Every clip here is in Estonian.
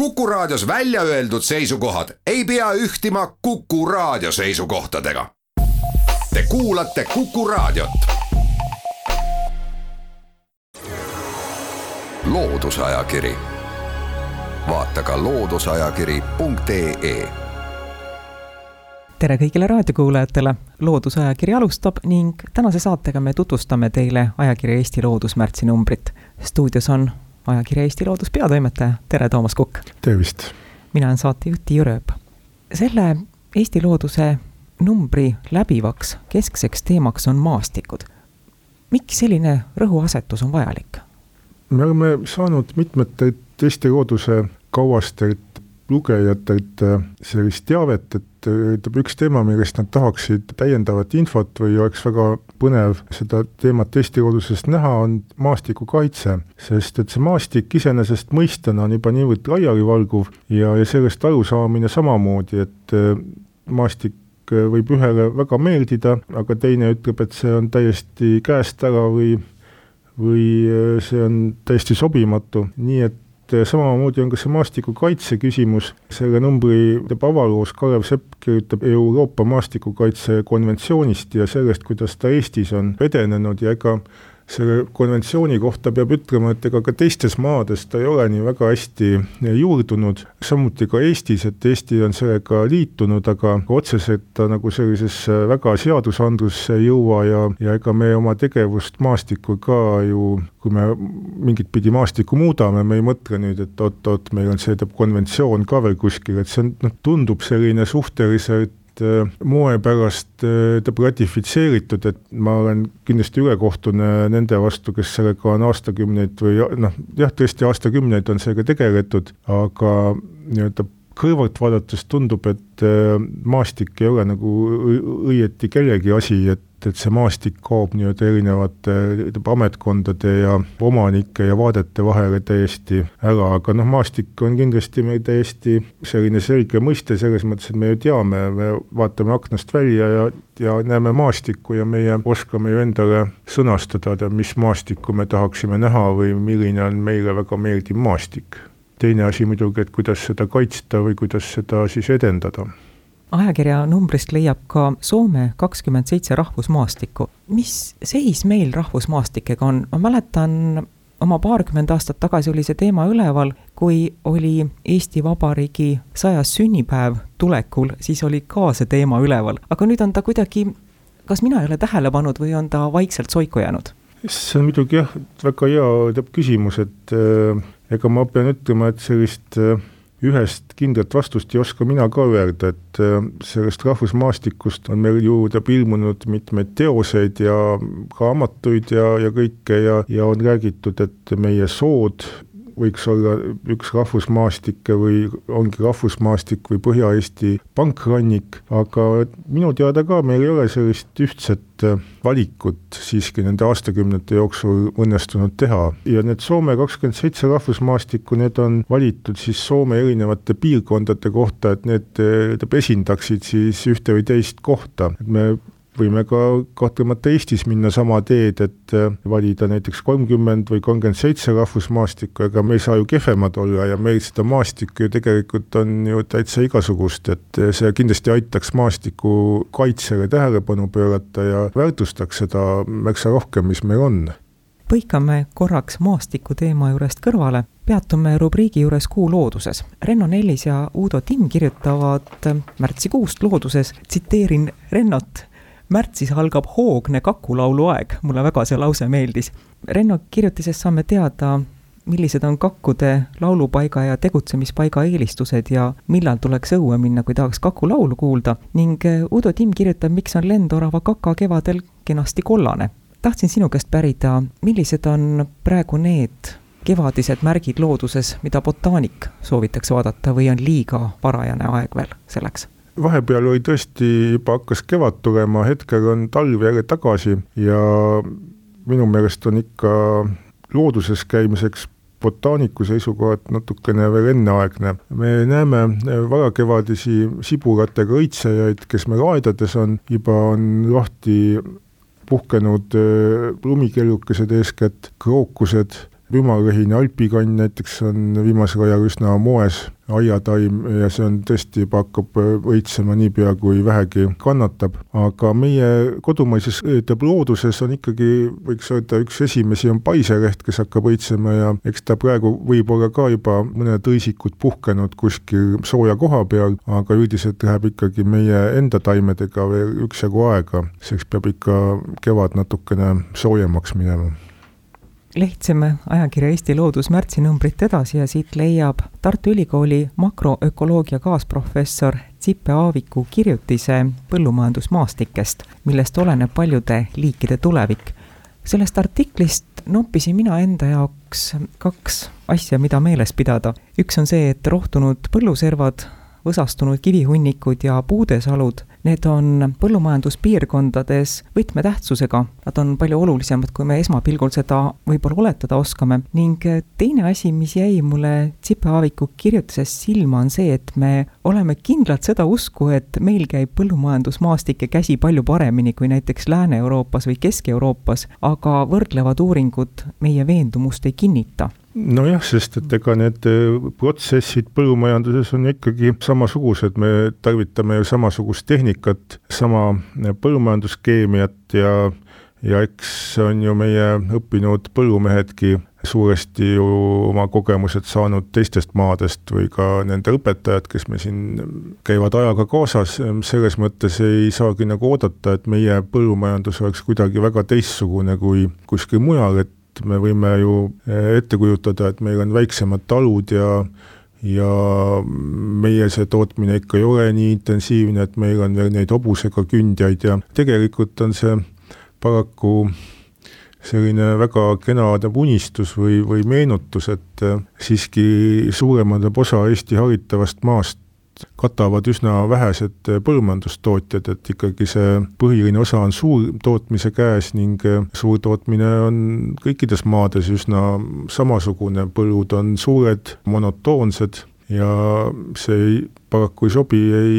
Kuku Raadios välja öeldud seisukohad ei pea ühtima Kuku Raadio seisukohtadega. Te kuulate Kuku Raadiot. loodusajakiri, vaata ka looduseajakiri.ee tere kõigile raadiokuulajatele, Loodusajakiri alustab ning tänase saatega me tutvustame teile ajakirja Eesti Loodus märtsi numbrit. stuudios on ajakirja Eesti Loodus peatoimetaja, tere, Toomas Kukk! tervist! mina olen saatejuht Tiiu Rööp. selle Eesti Looduse numbri läbivaks keskseks teemaks on maastikud. miks selline rõhuasetus on vajalik? me oleme saanud mitmetelt Eesti Looduse kauastelt lugejatelt äh, sellist teavet, et äh, ütleb üks teema, millest nad tahaksid täiendavat infot või oleks väga põnev seda teemat Eesti loodusest näha, on maastikukaitse. sest et see maastik iseenesest mõistena on juba niivõrd laialivalguv ja, ja sellest arusaamine samamoodi, et äh, maastik võib ühele väga meeldida, aga teine ütleb, et see on täiesti käest ära või või see on täiesti sobimatu, nii et et samamoodi on ka see maastikukaitse küsimus, selle numbri teeb avaloos Kalev Sepp, kirjutab Euroopa maastikukaitse konventsioonist ja sellest, kuidas ta Eestis on edenenud ja ega selle konventsiooni kohta peab ütlema, et ega ka teistes maades ta ei ole nii väga hästi juurdunud, samuti ka Eestis, et Eesti on sellega liitunud, aga otseselt ta nagu sellisesse väga seadusandlusse ei jõua ja, ja ega me oma tegevust maastikul ka ju, kui me mingit pidi maastikku muudame, me ei mõtle nüüd, et oot-oot, meil on see konventsioon ka veel kuskil, et see on, noh, tundub selline suhteliselt Äh, moe pärast äh, ta ratifitseeritud, et ma olen kindlasti ülekohtune nende vastu, kes sellega on aastakümneid või noh, jah, tõesti aastakümneid on sellega tegeletud, aga nii-öelda kõrvalt vaadates tundub, et äh, maastik ei ole nagu õieti kellegi asi, et et see maastik kaob nii-öelda erinevate ametkondade ja omanike ja vaadete vahele täiesti ära, aga noh, maastik on kindlasti meil täiesti selline selge mõiste selles mõttes, et me ju teame, me vaatame aknast välja ja, ja näeme maastikku ja meie oskame ju endale sõnastada, mis maastikku me tahaksime näha või milline on meile väga meeldiv maastik. teine asi muidugi, et kuidas seda kaitsta või kuidas seda siis edendada ajakirja numbrist leiab ka Soome kakskümmend seitse rahvusmaastikku. mis seis meil rahvusmaastikega on, ma mäletan, oma paarkümmend aastat tagasi oli see teema üleval, kui oli Eesti Vabariigi sajas sünnipäev tulekul, siis oli ka see teema üleval, aga nüüd on ta kuidagi, kas mina ei ole tähele pannud või on ta vaikselt soiku jäänud? see on muidugi jah, väga hea küsimus, et äh, ega ma pean ütlema, et sellist äh, ühest kindlat vastust ei oska mina ka öelda, et äh, sellest rahvusmaastikust on meil ju teab ilmunud mitmeid teoseid ja raamatuid ja, ja kõike ja, ja on räägitud, et meie sood võiks olla üks rahvusmaastikke või ongi rahvusmaastik või Põhja-Eesti pankrannik, aga minu teada ka meil ei ole sellist ühtset äh, valikut siiski nende aastakümnete jooksul õnnestunud teha. Ja need Soome kakskümmend seitse rahvusmaastikku, need on valitud siis Soome erinevate piirkondade kohta, et need tähendab, esindaksid siis ühte või teist kohta, et me võime ka kahtlemata Eestis minna sama teed, et äh, valida näiteks kolmkümmend või kolmkümmend seitse rahvusmaastikku, ega me ei saa ju kehvemad olla ja meil seda maastikku ju tegelikult on ju täitsa igasugust, et äh, see kindlasti aitaks maastiku kaitsele tähelepanu pöörata ja väärtustaks seda märksa rohkem, mis meil on. Põikame korraks maastiku teema juurest kõrvale, peatume rubriigi juures Kuu looduses. Renno Nellis ja Uudo Timm kirjutavad märtsikuust looduses, tsiteerin Rennot, märtsis algab hoogne kakulaulu aeg, mulle väga see lause meeldis. Renno kirjutisest saame teada, millised on kakkude laulupaiga ja tegutsemispaiga eelistused ja millal tuleks õue minna, kui tahaks kakulaulu kuulda ning eh, Udo Timm kirjutab, miks on lendorava kaka kevadel kenasti kollane. tahtsin sinu käest pärida, millised on praegu need kevadised märgid looduses, mida botaanik soovitaks vaadata või on liiga varajane aeg veel selleks? Vahepeal oli tõesti, juba hakkas kevad tulema, hetkel on talv jälle tagasi ja minu meelest on ikka looduses käimiseks botaaniku seisukohalt natukene veel enneaegne. me näeme varakevadisi siburatega õitsejaid, kes meil aedades on, juba on lahti puhkenud äh, lumikellukesed, eeskätt krookused ümarõhine alpikann näiteks on viimasel ajal üsna moes aiataim ja see on tõesti juba hakkab õitsema niipea, kui vähegi kannatab, aga meie kodumaises ütleb looduses on ikkagi, võiks öelda, üks esimesi on paisereht, kes hakkab õitsema ja eks ta praegu võib olla ka juba mõned õisikud puhkenud kuskil sooja koha peal, aga üldiselt läheb ikkagi meie enda taimedega veel üksjagu aega, selleks peab ikka kevad natukene soojemaks minema lehtsime ajakirja Eesti Loodus märtsinumbrit edasi ja siit leiab Tartu Ülikooli makroökoloogia kaasprofessor Sippe Aaviku kirjutise põllumajandusmaastikest, millest oleneb paljude liikide tulevik. sellest artiklist noppisin mina enda jaoks kaks asja, mida meeles pidada. üks on see, et rohtunud põlluservad, võsastunud kivihunnikud ja puudesalud Need on põllumajanduspiirkondades võtmetähtsusega, nad on palju olulisemad, kui me esmapilgul seda võib-olla oletada oskame. ning teine asi, mis jäi mulle Tsipe Aaviku kirjutisest silma, on see, et me oleme kindlalt seda usku, et meil käib põllumajandusmaastike käsi palju paremini kui näiteks Lääne-Euroopas või Kesk-Euroopas, aga võrdlevad uuringud meie veendumust ei kinnita nojah, sest et ega need äh, protsessid põllumajanduses on ikkagi samasugused, me tarvitame ju samasugust tehnikat, sama äh, põllumajanduskeemiat ja ja eks on ju meie õppinud põllumehedki suuresti ju oma kogemused saanud teistest maadest või ka nende õpetajad, kes me siin käivad ajaga kaasas, selles mõttes ei saagi nagu oodata, et meie põllumajandus oleks kuidagi väga teistsugune kui kuskil mujal, et et me võime ju eh, ette kujutada, et meil on väiksemad talud ja ja meie see tootmine ikka ei ole nii intensiivne, et meil on veel neid hobusega kündjaid ja tegelikult on see paraku selline väga kena unistus või, või meenutus, et eh, siiski suurem osa Eesti haritavast maast katavad üsna vähesed äh, põllumajandustootjad, et ikkagi see põhiline osa on suurtootmise käes ning äh, suurtootmine on kõikides maades üsna samasugune, põllud on suured, monotoonsed ja see ei, paraku ei sobi ei,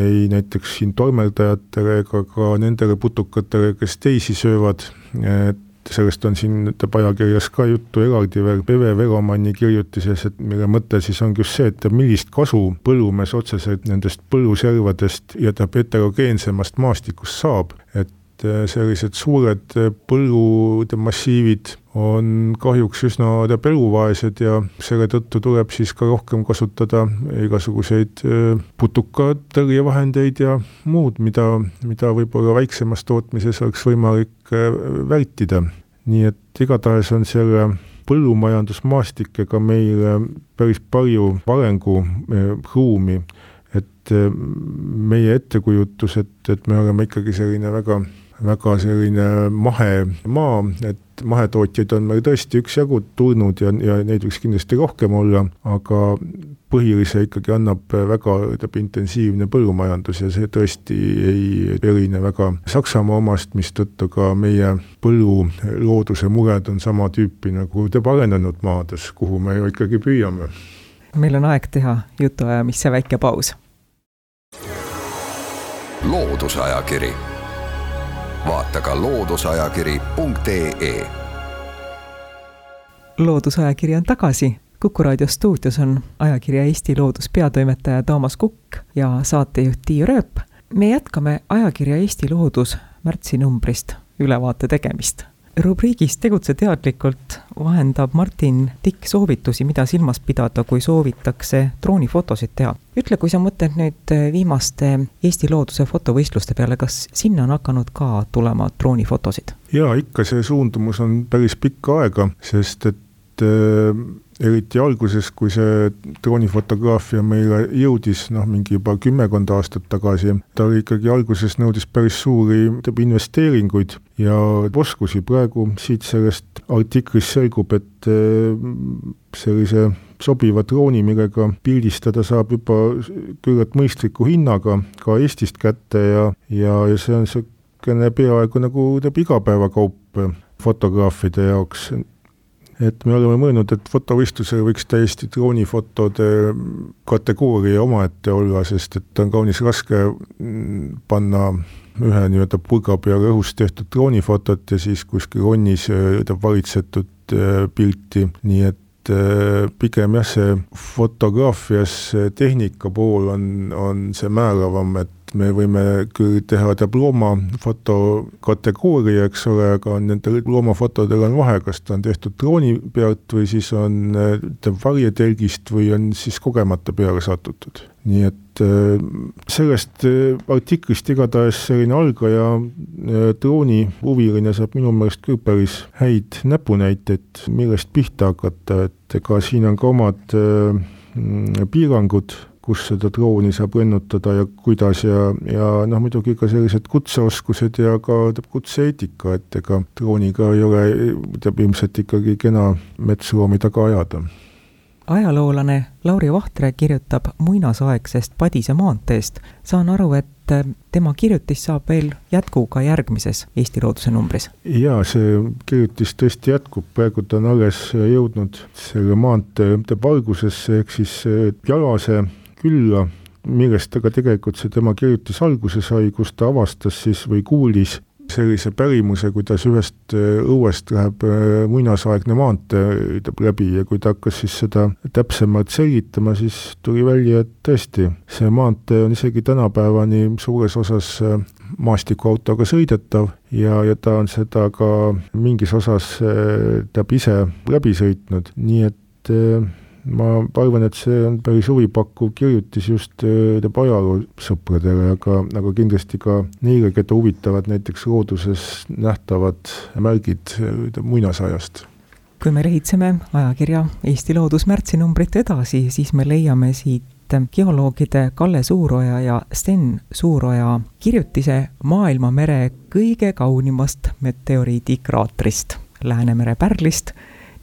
ei näiteks siin tolmeldajatele ega ka nendele putukatele, kes teisi söövad, et sellest on siin ütleb ajakirjas ka juttu eraldi. Veel Peve Veromanni kirjutises, et mille mõte siis ongi just see, et millist kasu põllumees otseselt nendest põlluservadest ja ta heterogeensemast maastikust saab, et äh, sellised suured äh, põllude massiivid on kahjuks üsna eluvaesed ja selle tõttu tuleb siis ka rohkem kasutada igasuguseid äh, putukatõrjevahendeid ja muud, mida, mida võib-olla väiksemas tootmises oleks võimalik vältida. nii et igatahes on selle põllumajandusmaastikega meil päris palju arenguruumi, et meie ettekujutus, et, et me oleme ikkagi selline väga väga selline mahemaa, et mahetootjaid on meil tõesti üksjagu tulnud ja, ja neid võiks kindlasti rohkem olla, aga põhilise ikkagi annab väga, ütleb, intensiivne põllumajandus ja see tõesti ei erine väga Saksamaa omast, mistõttu ka meie põllulooduse mured on sama tüüpi nagu ütleb arenenud maades, kuhu me ju ikkagi püüame. meil on aeg teha jutuajamisse väike paus. loodusajakiri vaata ka looduseajakiri.ee. loodusajakiri on tagasi. kuku raadio stuudios on ajakirja Eesti Loodus peatoimetaja Toomas Kukk ja saatejuht Tiia Rööp. me jätkame ajakirja Eesti Loodus märtsinumbrist ülevaate tegemist rubriigis Tegutse teadlikult vahendab Martin Tikk soovitusi, mida silmas pidada, kui soovitakse droonifotosid teha. ütle, kui sa mõtled nüüd viimaste Eesti looduse fotovõistluste peale, kas sinna on hakanud ka tulema droonifotosid? jaa, ikka see suundumus on päris pikka aega, sest et äh, eriti alguses, kui see droonifotograafia meile jõudis, noh, mingi juba kümmekond aastat tagasi, ta ikkagi alguses nõudis päris suuri investeeringuid ja oskusi, praegu siit sellest artiklist selgub, et eh, sellise sobiva drooni, millega pildistada saab juba küllalt mõistliku hinnaga ka Eestist kätte ja, ja, ja see on niisugune peaaegu nagu igapäevakaup fotograafide jaoks, et me oleme mõelnud, et fotovõistlusel võiks täiesti droonifotode kategooria omaette olla, sest et on kaunis raske mm, panna ühe nii-öelda pulga peale õhus tehtud droonifotot ja siis kuskil onnis valitsetud pilti, nii et pigem jah, see fotograafias tehnika pool on, on see määravam, et me võime küll teha diplomafoto kategooria, eks ole, aga nendel loomafotodel on vahe, kas ta on tehtud drooni pealt või siis on varjetelgist või on siis kogemata peale satutud. nii et äh, sellest äh, artiklist igatahes selline algaja äh, droonihuviline saab minu meelest küll päris häid näpunäiteid, millest pihta hakata, et ega siin on ka omad piirangud kus seda drooni saab lennutada ja kuidas ja, ja noh, muidugi ka sellised kutseoskused ja ka kutse-eetika, et ega drooniga ei ole, teab ilmselt ikkagi kena metsloomi taga ajada ajaloolane Lauri Vahtre kirjutab muinasaegsest Padise maanteest. saan aru, et tema kirjutis saab veel jätku ka järgmises Eesti Looduse numbris. jaa, see kirjutis tõesti jätkub, praegu ta on alles jõudnud selle maantee valgusesse, ehk siis Jalase külla, millest aga tegelikult see tema kirjutis alguse sai, kus ta avastas siis või kuulis sellise pärimuse, kuidas ühest äh, õuest läheb äh, muinasaegne maantee läbi ja kui ta hakkas siis seda täpsemalt selgitama, siis tuli välja, et tõesti, see maantee on isegi tänapäevani suures osas äh, maastikuautoga sõidetav ja, ja ta on seda ka mingis osas, ta ise läbi sõitnud, nii et ma arvan, et see on päris huvipakkuv kirjutis just äh, ajaloosõpradele, aga, aga kindlasti ka neile, keda huvitavad näiteks looduses nähtavad märgid äh, muinasajast. Kui me lehitseme ajakirja Eesti Loodus märtsinumbrit edasi, siis me leiame siit geoloogide Kalle Suuroja ja Sten Suuroja kirjutise maailmamere kõige kaunimast meteoriidikraatrist, Läänemere pärlist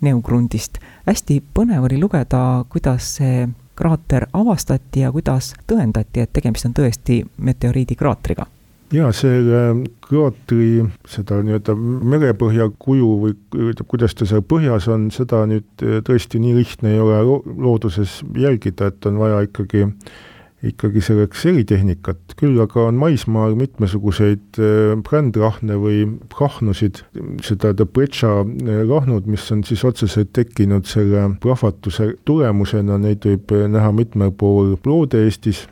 Neugrundist. hästi põnev oli lugeda, kuidas see kraater avastati ja kuidas tõendati, et tegemist on tõesti meteoriidikraatriga jaa, selle kraatri seda nii-öelda merepõhja kuju või ütleb, kuidas ta seal põhjas on, seda nüüd tõesti nii lihtne ei ole looduses jälgida, et on vaja ikkagi ikkagi selleks eritehnikat, küll aga on maismaal mitmesuguseid äh, brändrahne või rahnusid, seda Dobretša äh, rahnud, mis on siis otseselt tekkinud selle plahvatuse tulemusena, neid võib äh, näha mitmel pool Loode-Eestis,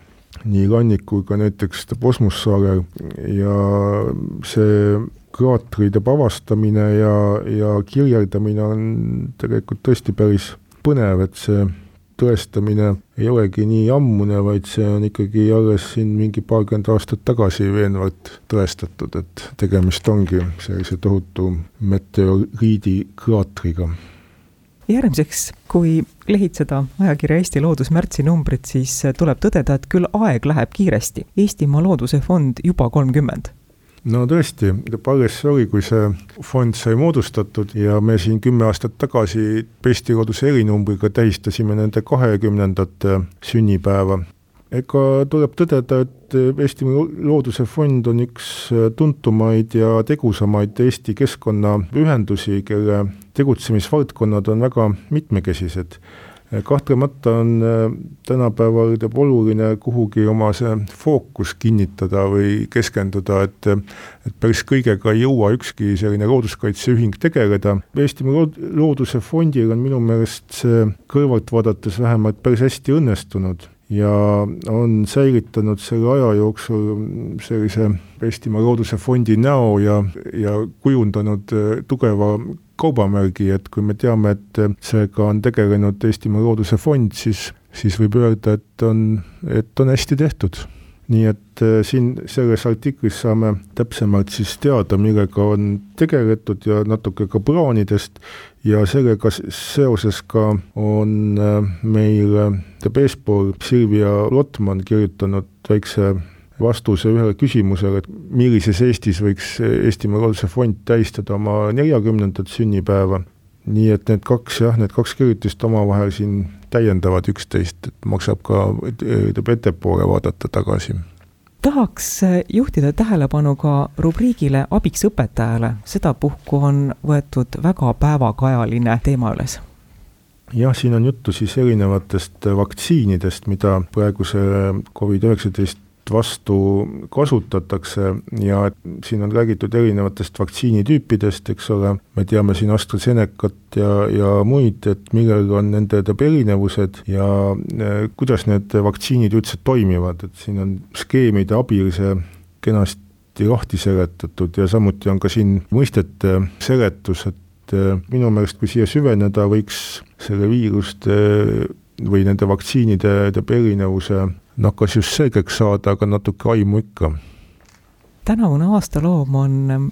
nii rannikul kui näiteks Posmussaarel ja see kraatride avastamine ja, ja kirjeldamine on tegelikult tõesti päris põnev, et see tõestamine ei olegi nii ammune, vaid see on ikkagi alles siin mingi paarkümmend aastat tagasi veenvalt tõestatud, et tegemist ongi sellise tohutu meteoriidikraatriga järgmiseks, kui lehitseda ajakirja Eesti Loodus märtsinumbrit, siis tuleb tõdeda, et küll aeg läheb kiiresti. Eestimaa Looduse Fond juba kolmkümmend no tõesti, alles oli, kui see fond sai moodustatud ja me siin kümme aastat tagasi Eesti Looduse erinumbriga tähistasime nende kahekümnendat sünnipäeva. ega tuleb tõdeda, et Eesti Looduse Fond on üks tuntumaid ja tegusamaid Eesti keskkonnaühendusi, kelle tegutsemisvaldkonnad on väga mitmekesised kahtlemata on äh, tänapäeval oluline kuhugi oma see fookus kinnitada või keskenduda, et et päris kõigega ei jõua ükski selline looduskaitseühing tegeleda. Eestimaa Looduse Fondil on minu meelest see kõrvalt vaadates vähemalt päris hästi õnnestunud ja on säilitanud selle aja jooksul sellise Eestimaa Looduse Fondi näo ja, ja kujundanud äh, tugeva kaubamärgi, et kui me teame, et seega on tegelenud Eestimaa Looduse Fond, siis, siis võib öelda, et on, et on hästi tehtud nii et äh, siin selles artiklis saame täpsemalt siis teada, millega on tegeletud ja natuke ka plaanidest ja sellega seoses ka on äh, meil äh, eespool Silvia Lotman kirjutanud väikse vastuse ühele küsimusele, et millises Eestis võiks Eestimaa Looduse Fond tähistada oma neljakümnendat sünnipäeva. Nii et need kaks jah, need kaks kirjutist omavahel siin täiendavad üksteist, et maksab ka, ütleb ettepoole vaadata tagasi. Tahaks juhtida tähelepanu ka rubriigile Abiks õpetajale, sedapuhku on võetud väga päevakajaline teema üles. Jah, siin on juttu siis erinevatest vaktsiinidest, mida praeguse Covid-19 viirust vastu kasutatakse ja siin on räägitud erinevatest vaktsiinitüüpidest, eks ole, me teame siin AstraZenecat ja, ja muid, et millega on nende erinevused ja äh, kuidas need vaktsiinid üldse toimivad, et siin on skeemide abil see kenasti lahti seletatud ja samuti on ka siin mõistete seletus, et äh, minu meelest, kui siia süveneda, võiks selle viiruste või nende vaktsiinide erinevuse noh, kas just selgeks saada, aga natuke aimu ikka. tänavune aastaloom on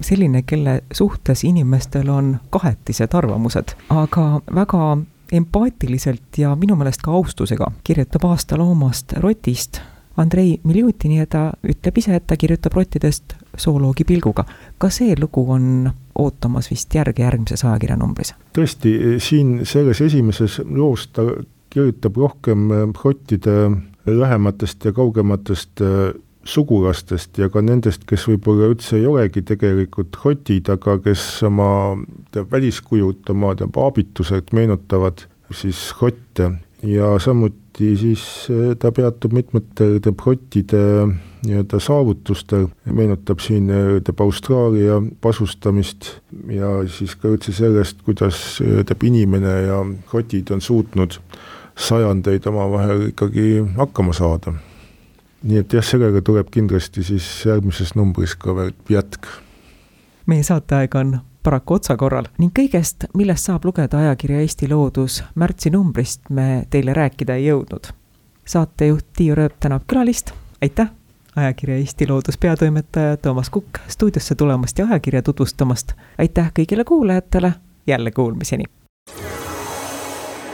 selline, kelle suhtes inimestel on kahetised arvamused, aga väga empaatiliselt ja minu meelest ka austusega kirjutab aastaloomast Rotist Andrei Miljutini ja ta ütleb ise, et ta kirjutab rottidest zooloogi pilguga. ka see lugu on ootamas vist järge järgmises ajakirjanumbris? tõesti, siin selles esimeses loos ta kirjutab rohkem rottide lähematest ja kaugematest äh, sugulastest ja ka nendest, kes võib-olla üldse ei olegi tegelikult hotid, aga kes oma väliskujult, oma aabituselt meenutavad siis hotte. Ja samuti siis äh, ta peatub mitmetel hottide nii-öelda saavutustel, meenutab siin teeb Austraalia pasustamist ja siis ka üldse sellest, kuidas teeb inimene ja hotid on suutnud sajandeid omavahel ikkagi hakkama saada. nii et jah, sellega tuleb kindlasti siis järgmises numbris ka veel jätk. meie saateaeg on paraku otsakorral ning kõigest, millest saab lugeda ajakirja Eesti Loodus märtsi numbrist, me teile rääkida ei jõudnud. saatejuht Tiiu Rööp tänab külalist, aitäh! ajakirja Eesti Loodus peatoimetaja Toomas Kukk stuudiosse tulemast ja ajakirja tutvustamast. aitäh kõigile kuulajatele, jälle kuulmiseni!